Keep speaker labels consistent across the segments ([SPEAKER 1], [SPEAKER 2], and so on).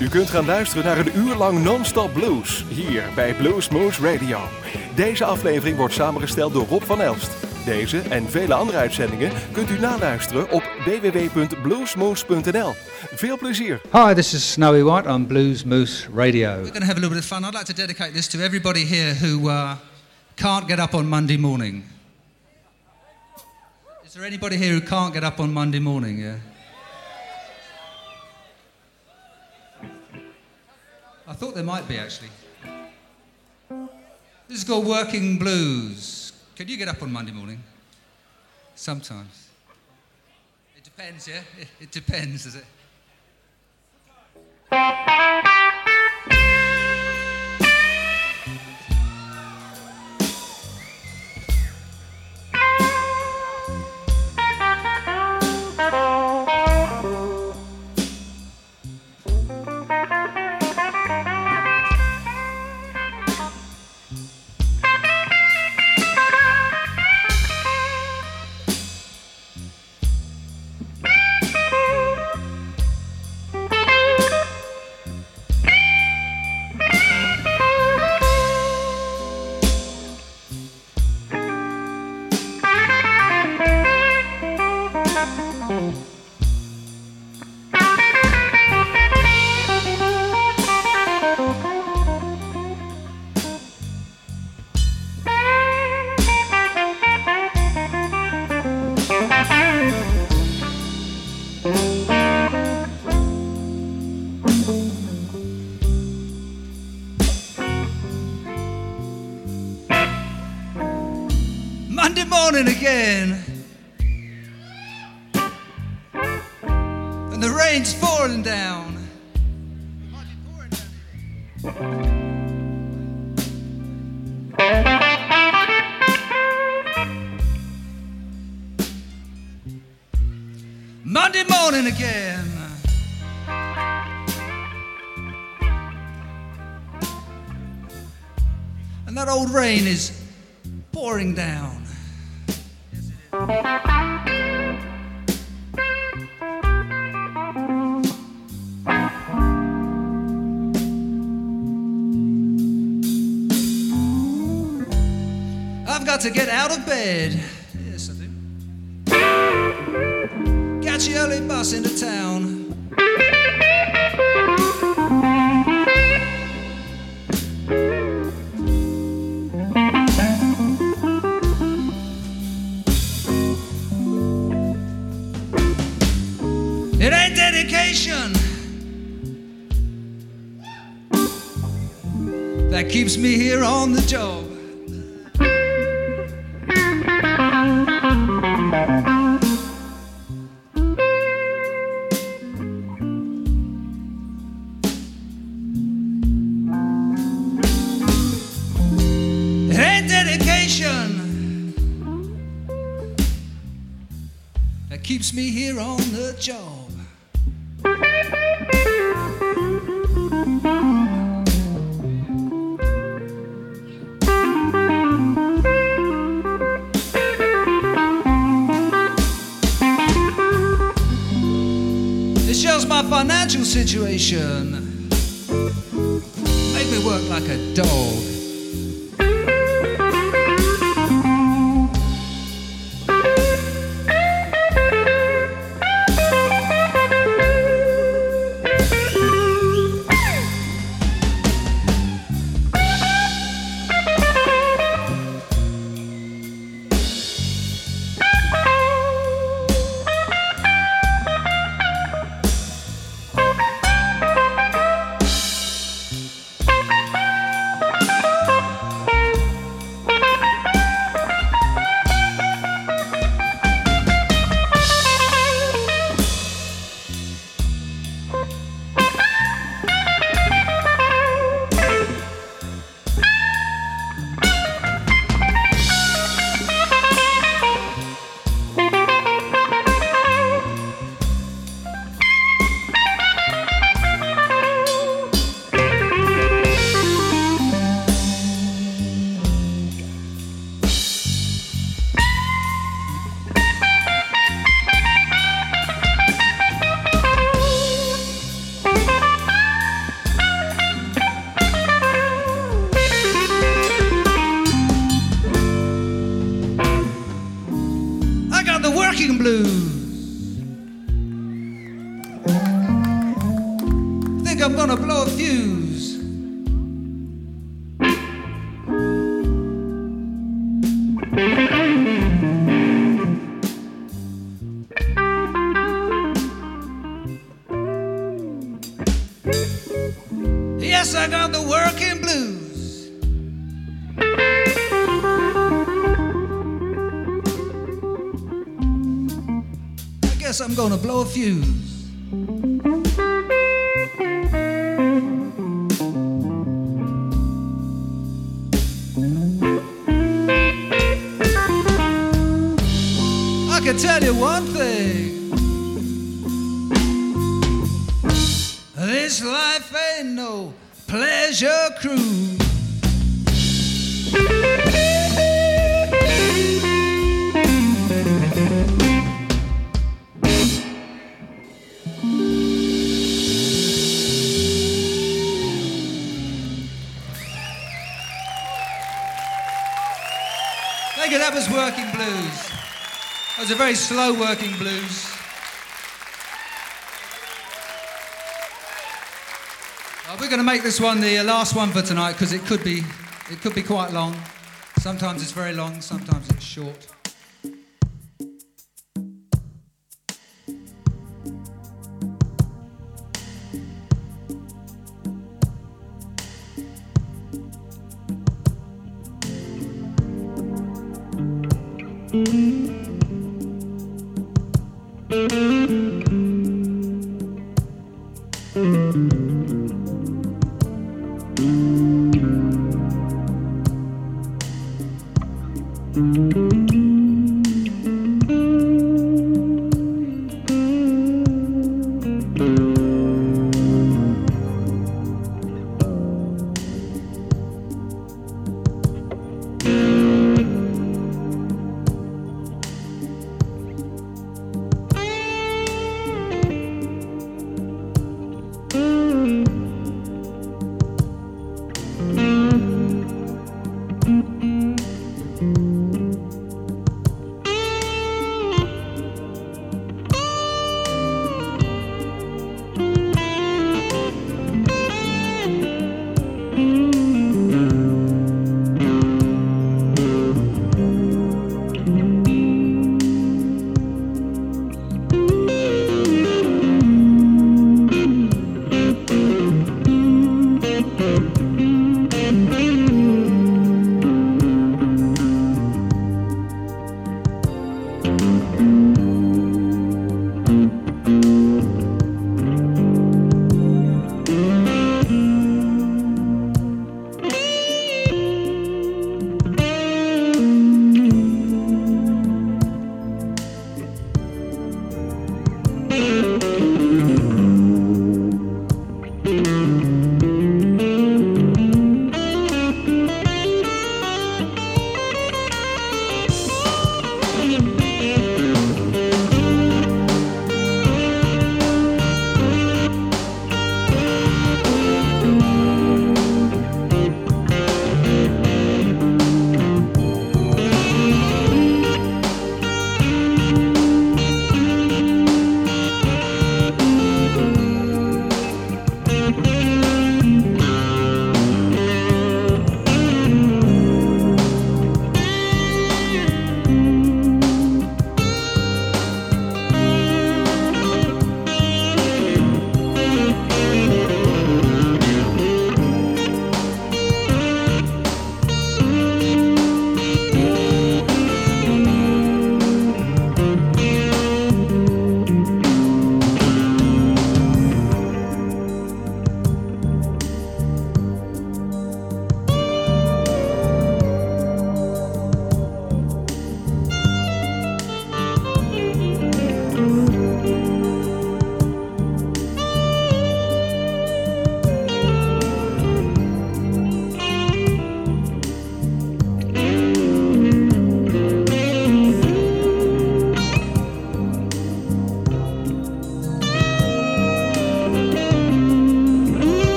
[SPEAKER 1] U kunt gaan luisteren naar een uur lang non-stop blues hier bij Blues Moose Radio. Deze aflevering wordt samengesteld door Rob van Elst. Deze en vele andere uitzendingen kunt u naluisteren op www.bluesmoose.nl. Veel plezier.
[SPEAKER 2] Hi, this is Snowy White on Blues Moose Radio.
[SPEAKER 3] We're going to have a little bit of fun. I'd like to dedicate this to everybody here who uh, can't get up on Monday morning. Is there anybody here who can't get up on Monday morning? Yeah. I thought there might be actually. This is called Working Blues. Can you get up on Monday morning? Sometimes. It depends, yeah? It, depends, does it? Monday morning again. And the rain's pouring down. Monday morning again. And that old rain is pouring down. To get out of bed. Yes, I do. Catch the early bus into town. My situation. Make me work like a dog. Yes, I got the working blues. I guess I'm gonna blow a fuse. Slow working blues. We're going to make this one the last one for tonight because it could be it could be quite long. Sometimes it's very long, sometimes it's short.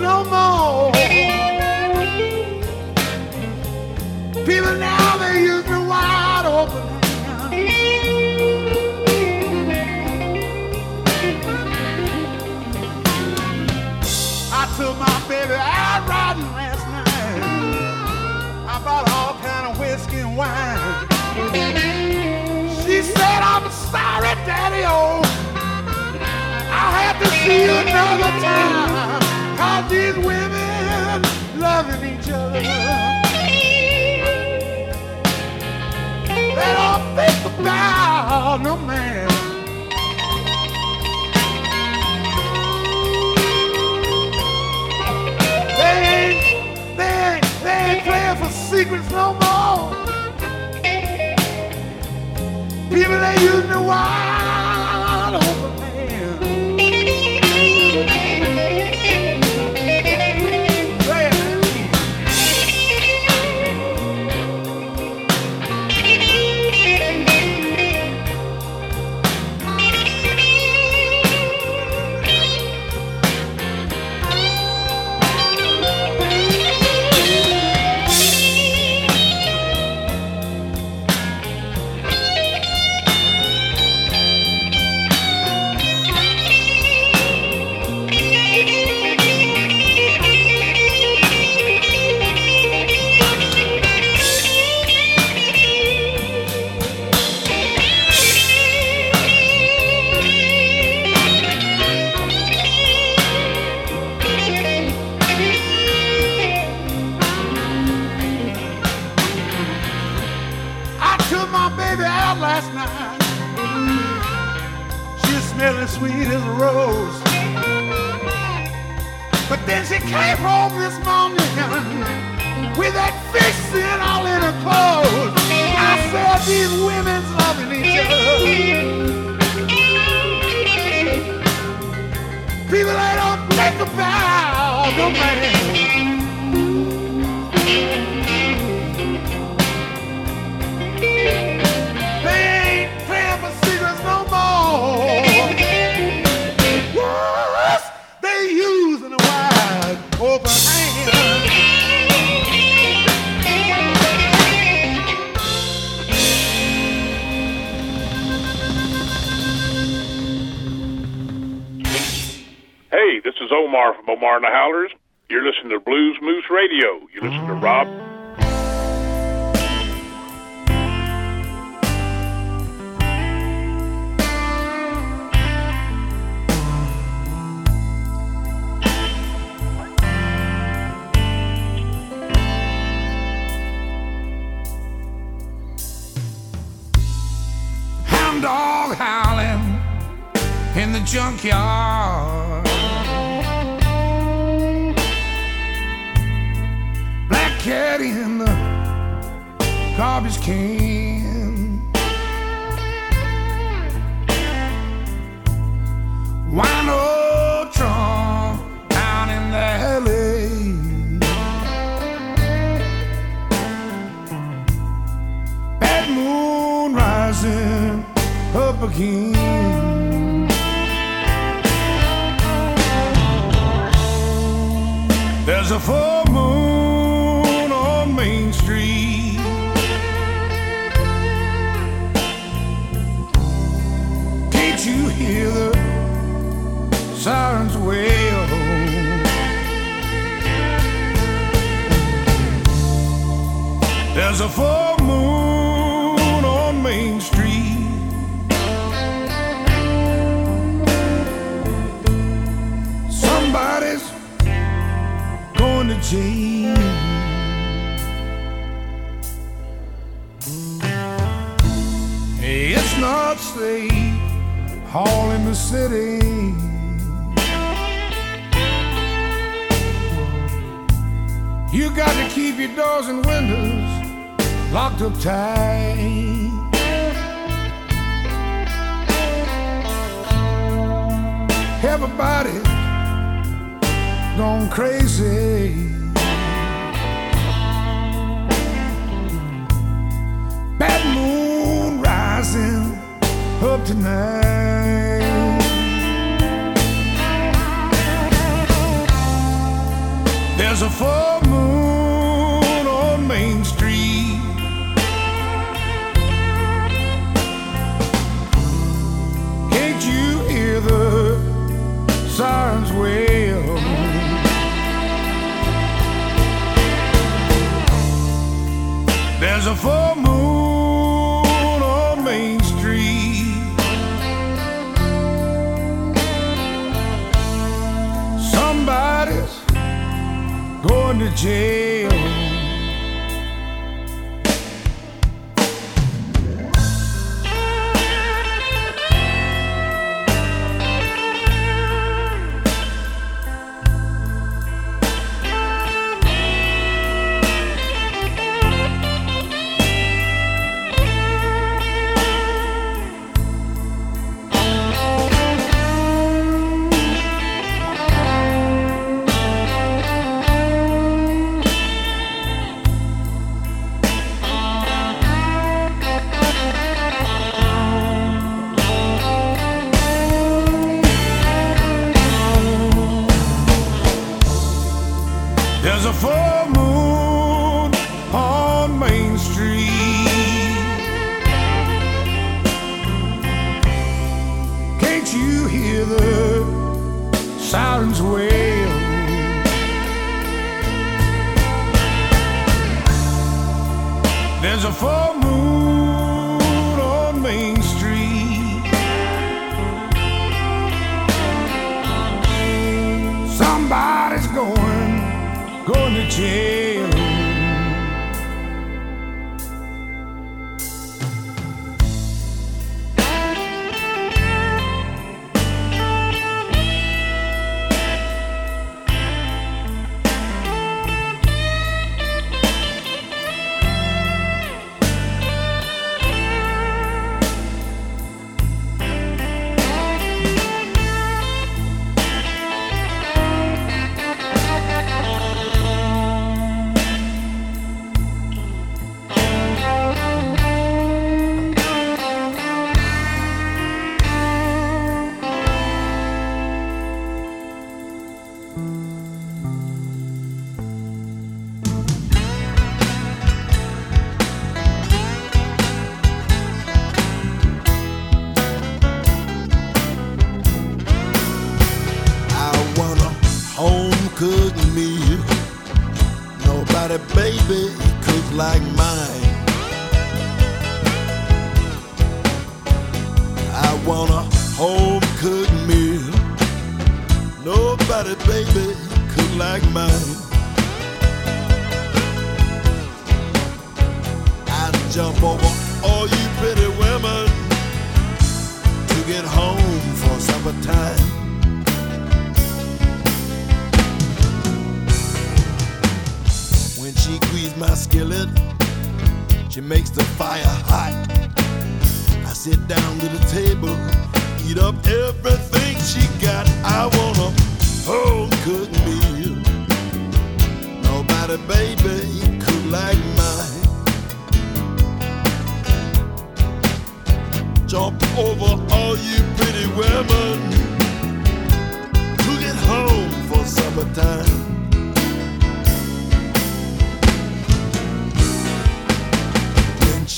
[SPEAKER 4] no more. People now they use me wide open. I took my baby out riding last night. I bought all kind of whiskey and wine. She said, "I'm sorry, Daddy-o. I had to see you another time." They don't think about no man. They ain't, they ain't, they ain't playing for secrets no more. People ain't using
[SPEAKER 5] the
[SPEAKER 4] wire. a full moon on Main Street. Somebody's going to jail.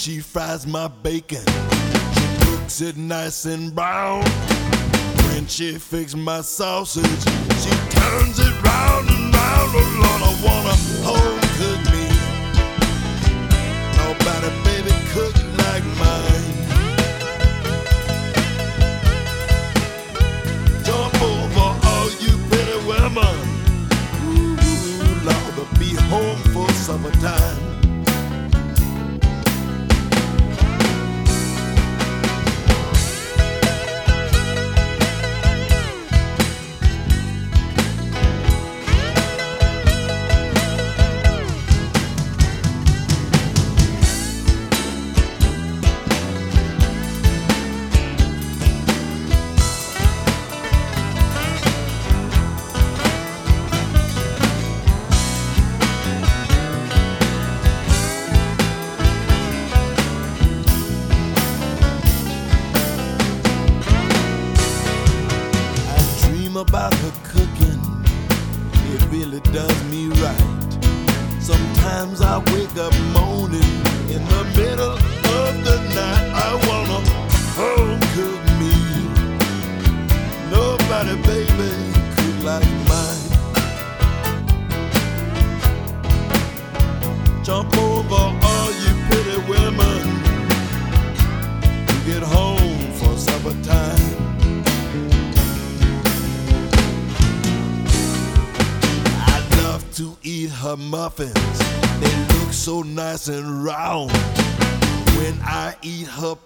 [SPEAKER 6] She fries my bacon. She cooks it nice and brown. When she fixes my sausage, she turns it round and round. Oh Lord, I wanna hold.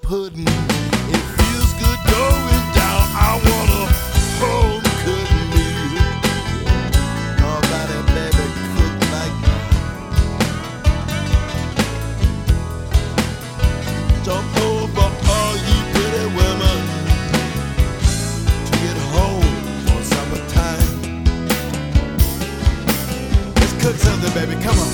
[SPEAKER 6] Pudding, it feels good going down. I wanna home cook meal. Nobody, baby, cook like Jump over all you pretty women to get home for summertime. Let's cook something, baby. Come on.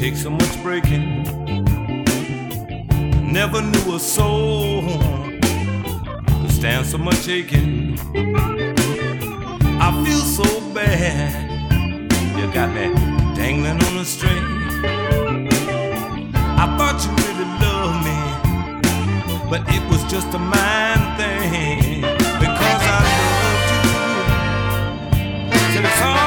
[SPEAKER 7] Take so much breaking. Never knew a soul could stand so much aching. I feel so bad. You got me dangling on a string. I thought you really loved me, but it was just a mind thing. Because I loved you. Said it's all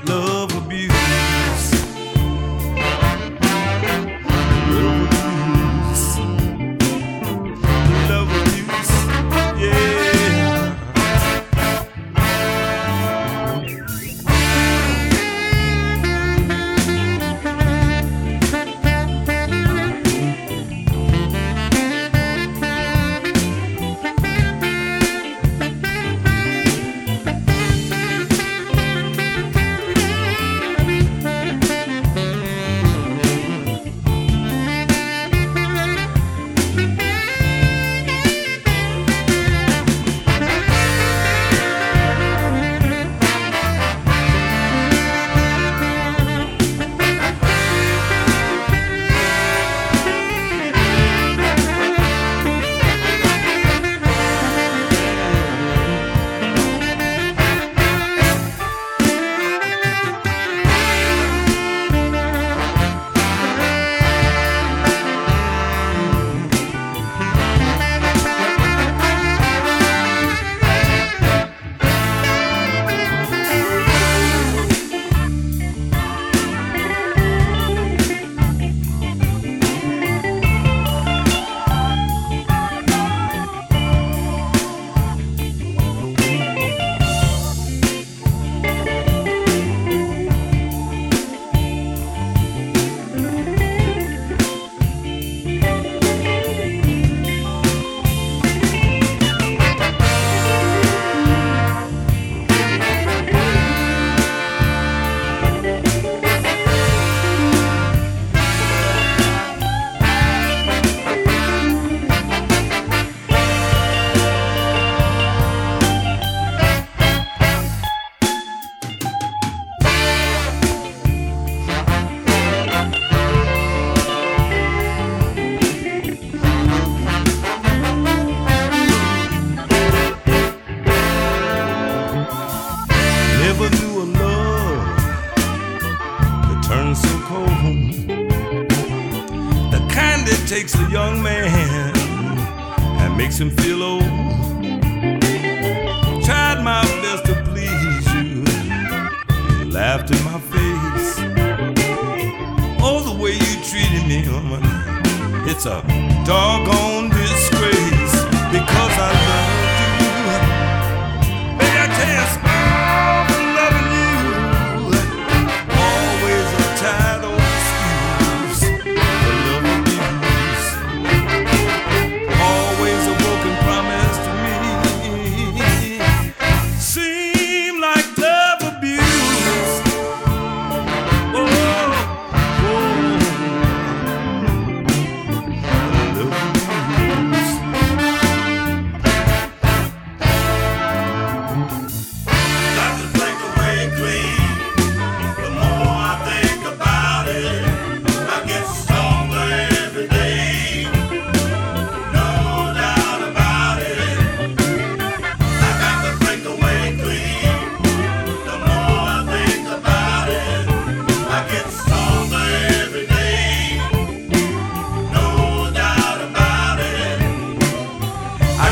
[SPEAKER 7] love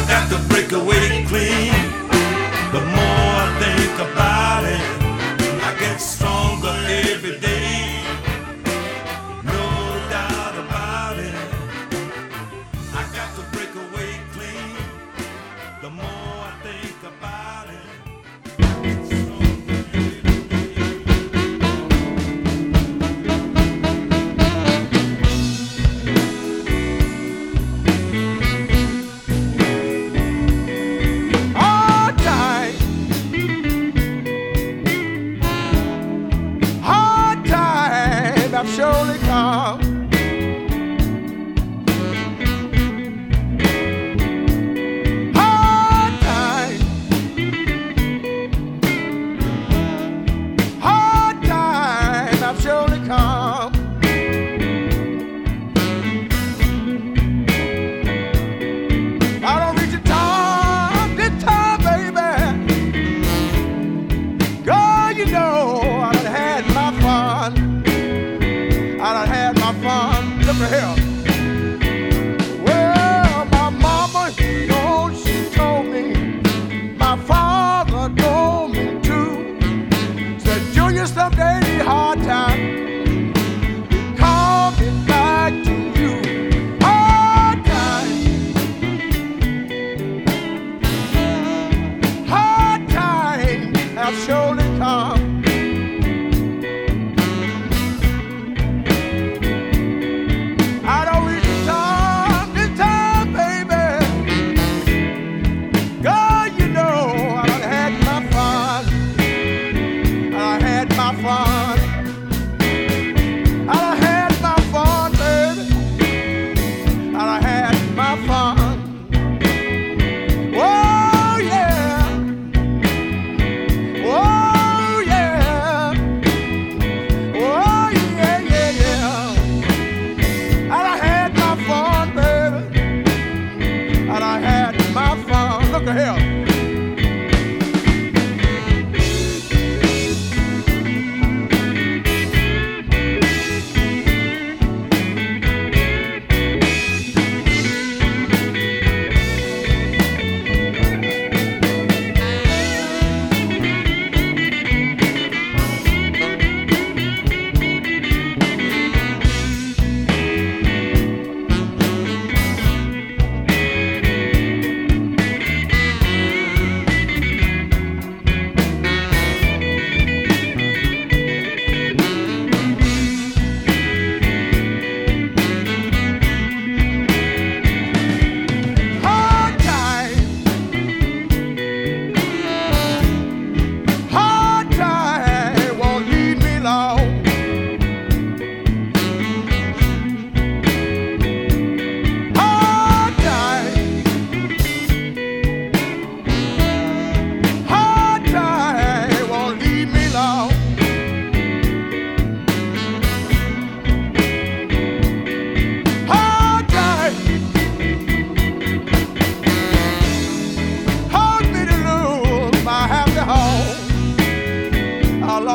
[SPEAKER 4] Got to break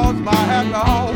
[SPEAKER 8] lost my hat.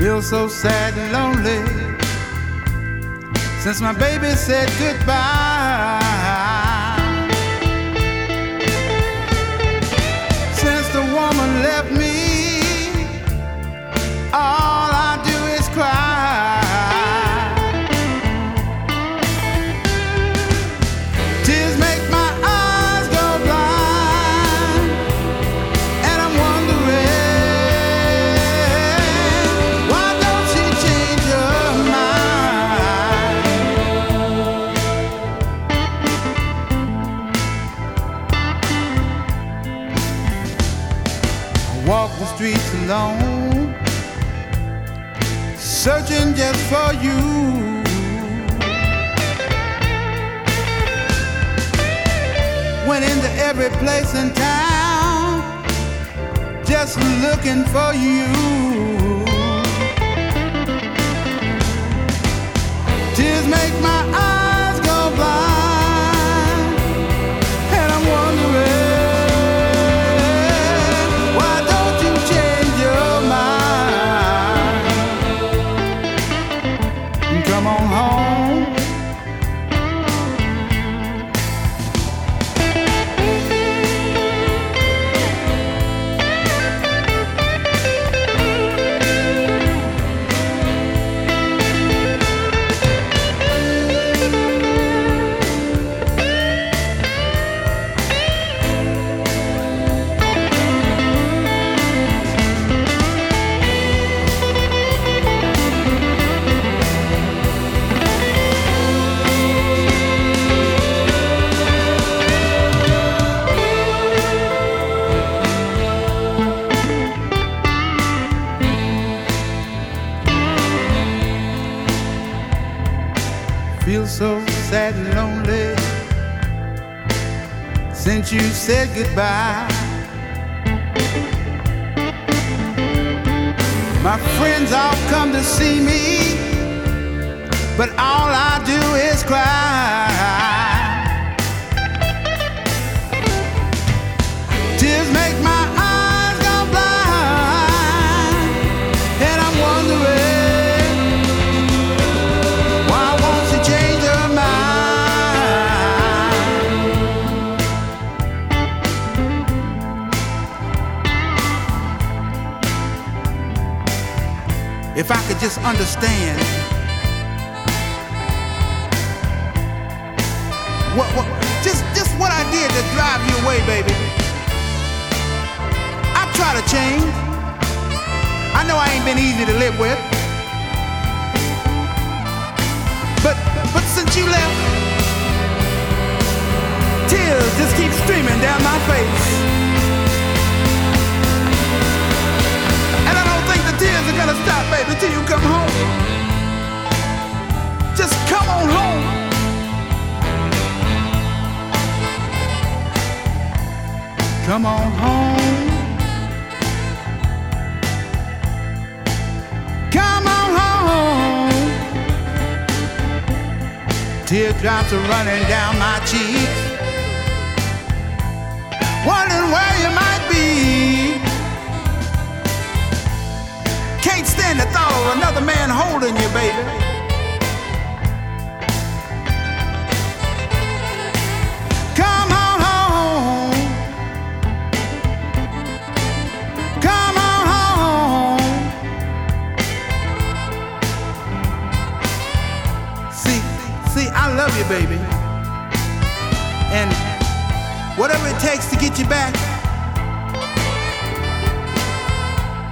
[SPEAKER 9] Feel so sad and lonely since my baby said goodbye. Alone, searching just for you. Went into every place in town, just looking for you. Tears make my eyes go blind, said goodbye. My friends all come to see me, but all I do is cry. Just understand what, what just just what I did to drive you away, baby. I try to change. I know I ain't been easy to live with. But but since you left, tears just keep streaming down my face. Gonna stop, baby, till you come home. Just come on home. Come on home. Come on home. Teardrops are running down my cheeks. Wondering where you might be. Can't stand the thought of another man holding you, baby. Come on home. Come on home. See, see, I love you, baby. And whatever it takes to get you back,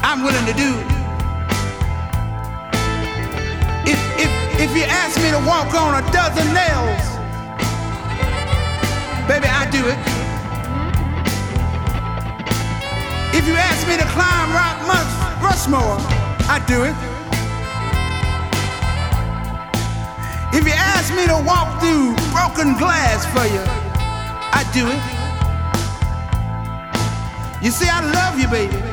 [SPEAKER 9] I'm willing to do. If, you ask me to walk on a dozen nails, baby, I do it. If you ask me to climb Rock Mus- Rushmore, I do it. If you ask me to walk through broken glass for you, I do it. You see, I love you, baby.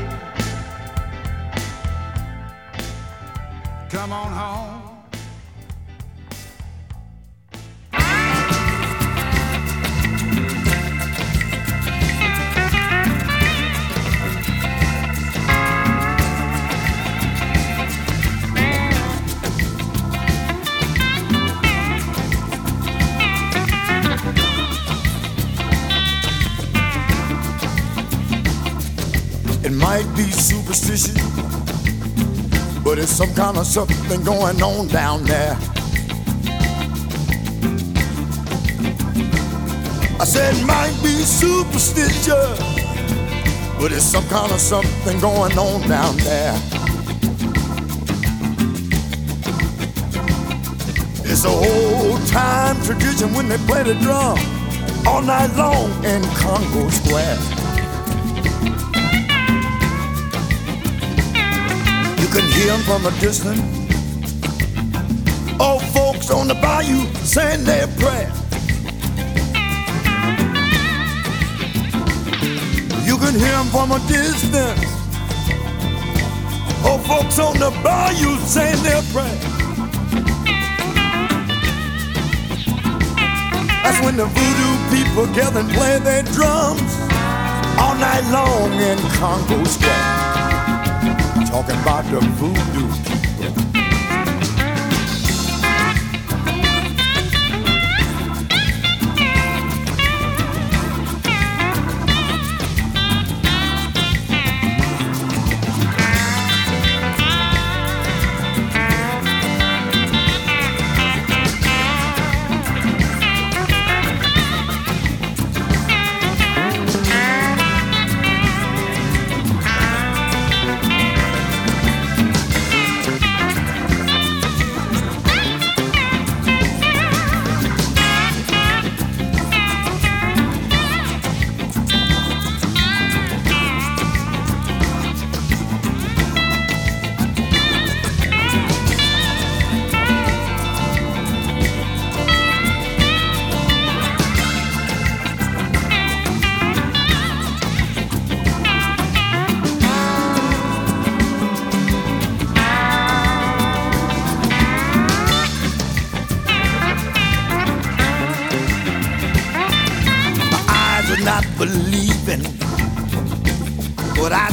[SPEAKER 6] Some kind of something going on down there. I said might be superstition, but it's some kind of something going on down there. It's a old time tradition when they play the drum all night long in Congo Square. Can hear them from a distance. Old folks on the bayou saying their prayer. You can hear them from a distance. Old folks on the bayou saying their prayer. That's when the voodoo people gather and play their drums all night long in Congo Square. Talking about the voodoo.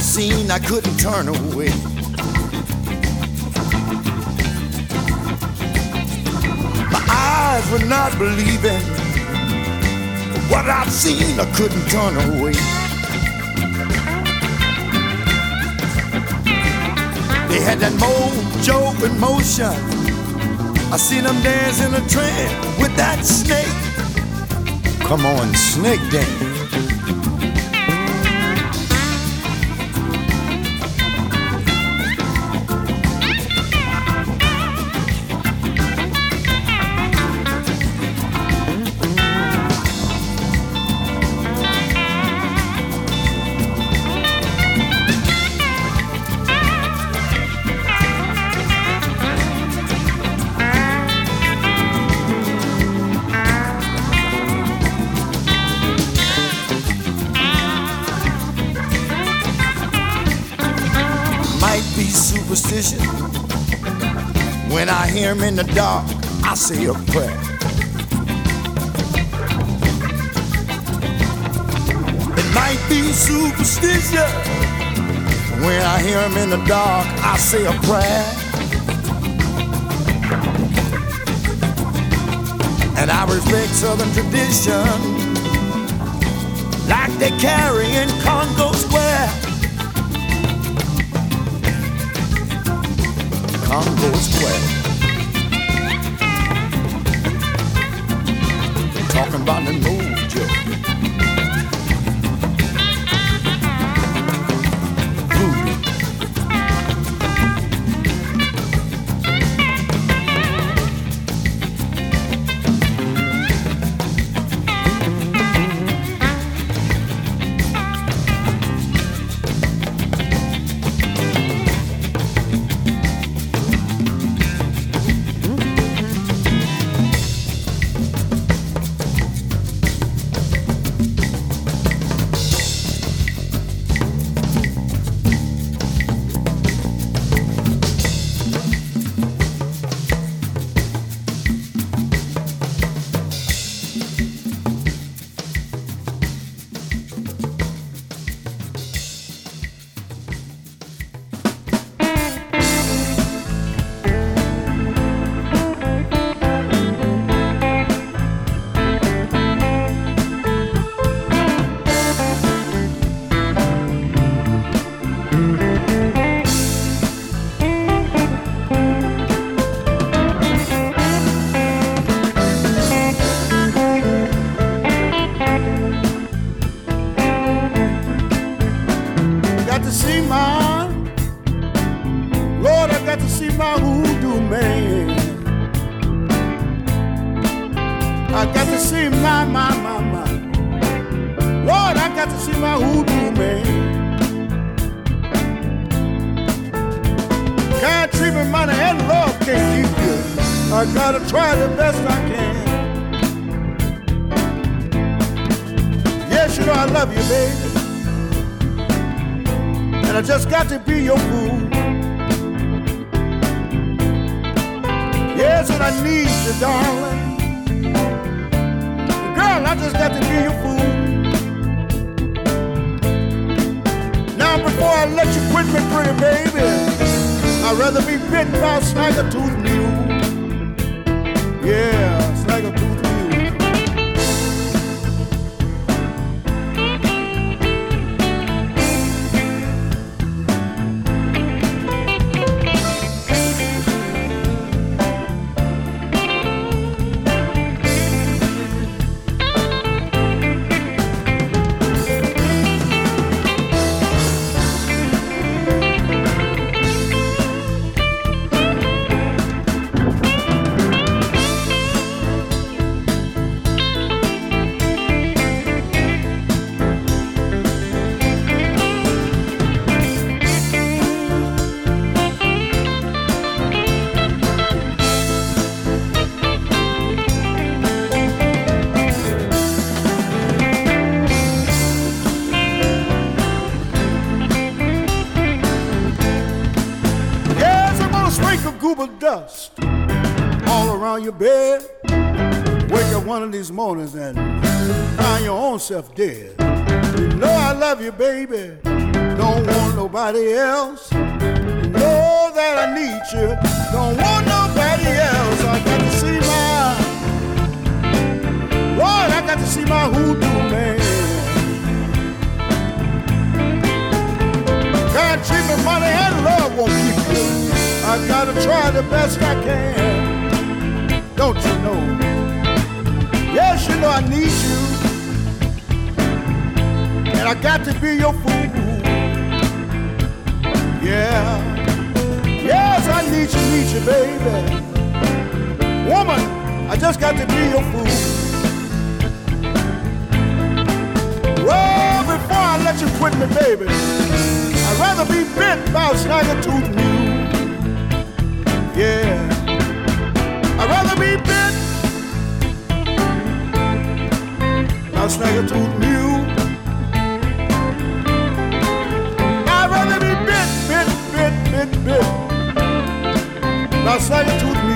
[SPEAKER 6] Seen, I couldn't turn away. My eyes were not believing what I'd seen, I couldn't turn away. They had that mojo in motion. I seen them dance in a trance with that snake. Come on, snake dance. Him in the dark, I say a prayer. It might be superstition. When I hear him in the dark, I say a prayer. And I respect Southern tradition, like they carry in Congo Square.
[SPEAKER 10] I love you, baby. And I just got to be your fool. Yes, and I need you, darling. Girl, I just got to be your fool. Now, before I let you quit me, pretty baby, I'd rather be bitten by a snagger tooth mule. Yeah, snagger tooth these mornings and find your own self dead. You know I love you, baby. Don't want nobody else. You know that I need you. Don't want nobody else. I got to see my Lord, I got to see my hoodoo man. God, treatment, money, and love won't keep you. I gotta try the best I can. Don't you know? You know I need you. And I got to be your fool. Yeah. Yes, I need you, need you, baby. Woman, I just got to be your fool. Well, before I let you quit me, baby, I'd rather be bit by a snagger tooth mule. Yeah. I'd rather be bit by a snagger tooth mule. I'd rather be bit, bit, bit, bit, bit a.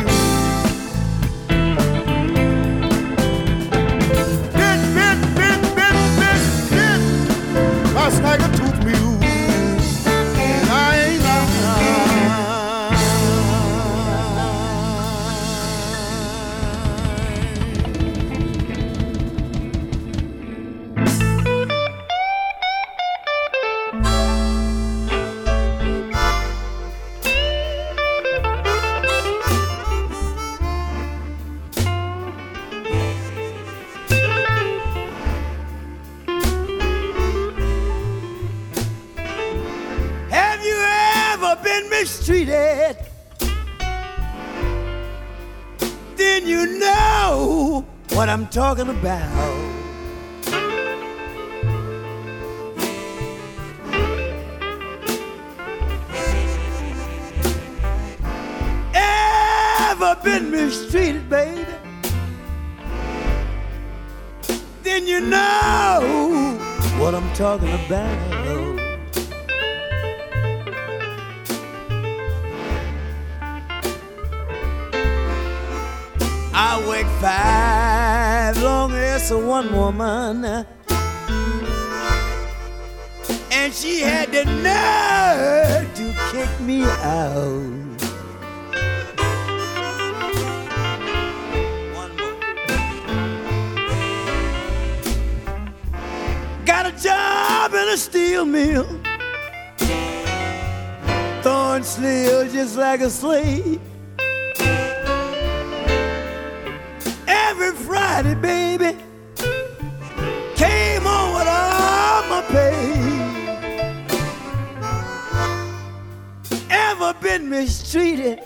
[SPEAKER 11] talking about. Ever been mistreated, baby? Then you know what I'm talking about. I worked five long for one woman, and she had the nerve to kick me out. Got a job in a steel mill, throwing steel just like a slave. Every Friday, baby. Came home with all my pay.
[SPEAKER 12] ever been mistreated,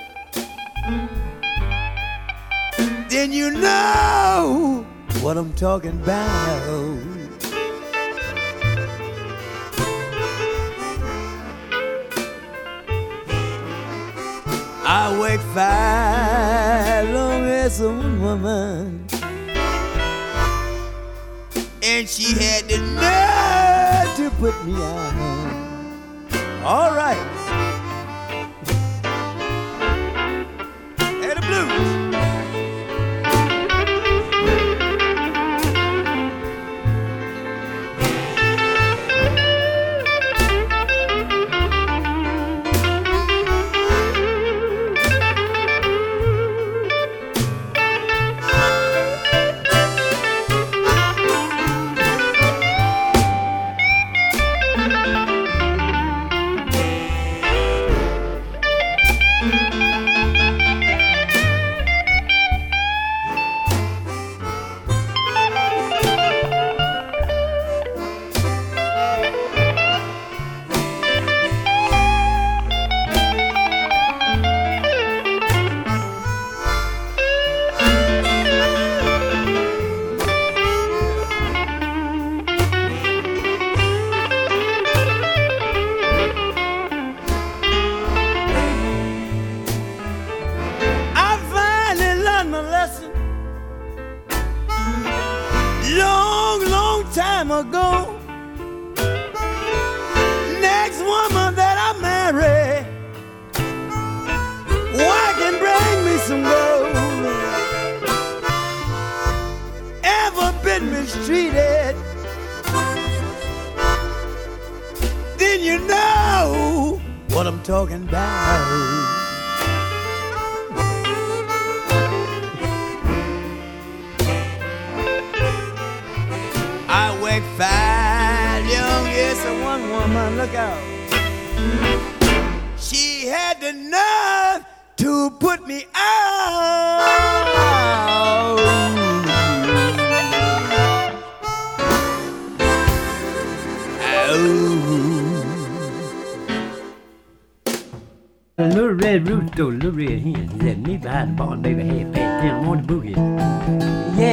[SPEAKER 12] then you know what I'm talking about. I wake five as a woman, and she had the nerve to put me out. All right.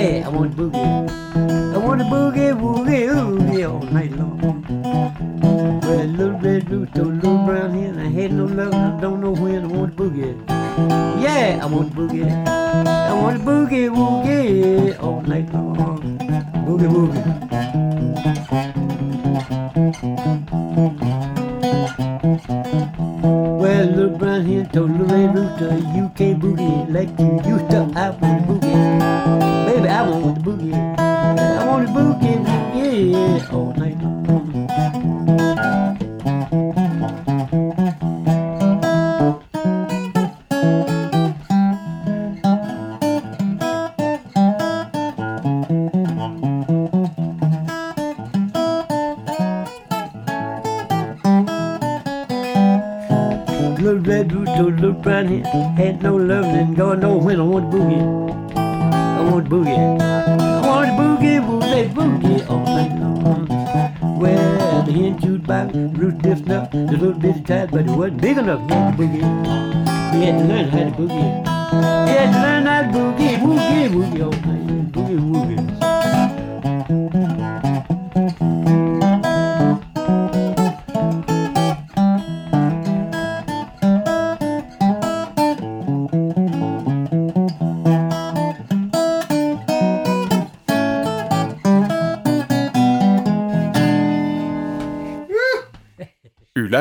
[SPEAKER 11] Yeah, I want to boogie. I want to boogie, woogie, oogie all night long. Well, little red rooster, little brown hen. I had no luck, I don't know when. I want to boogie. Yeah, I want to boogie. I want to boogie, woogie all night long. Boogie, woogie. Little red rooster, you can't boogie like you used to. I want the boogie. Baby, I want the boogie. I want the boogie, boogie all night wasn't big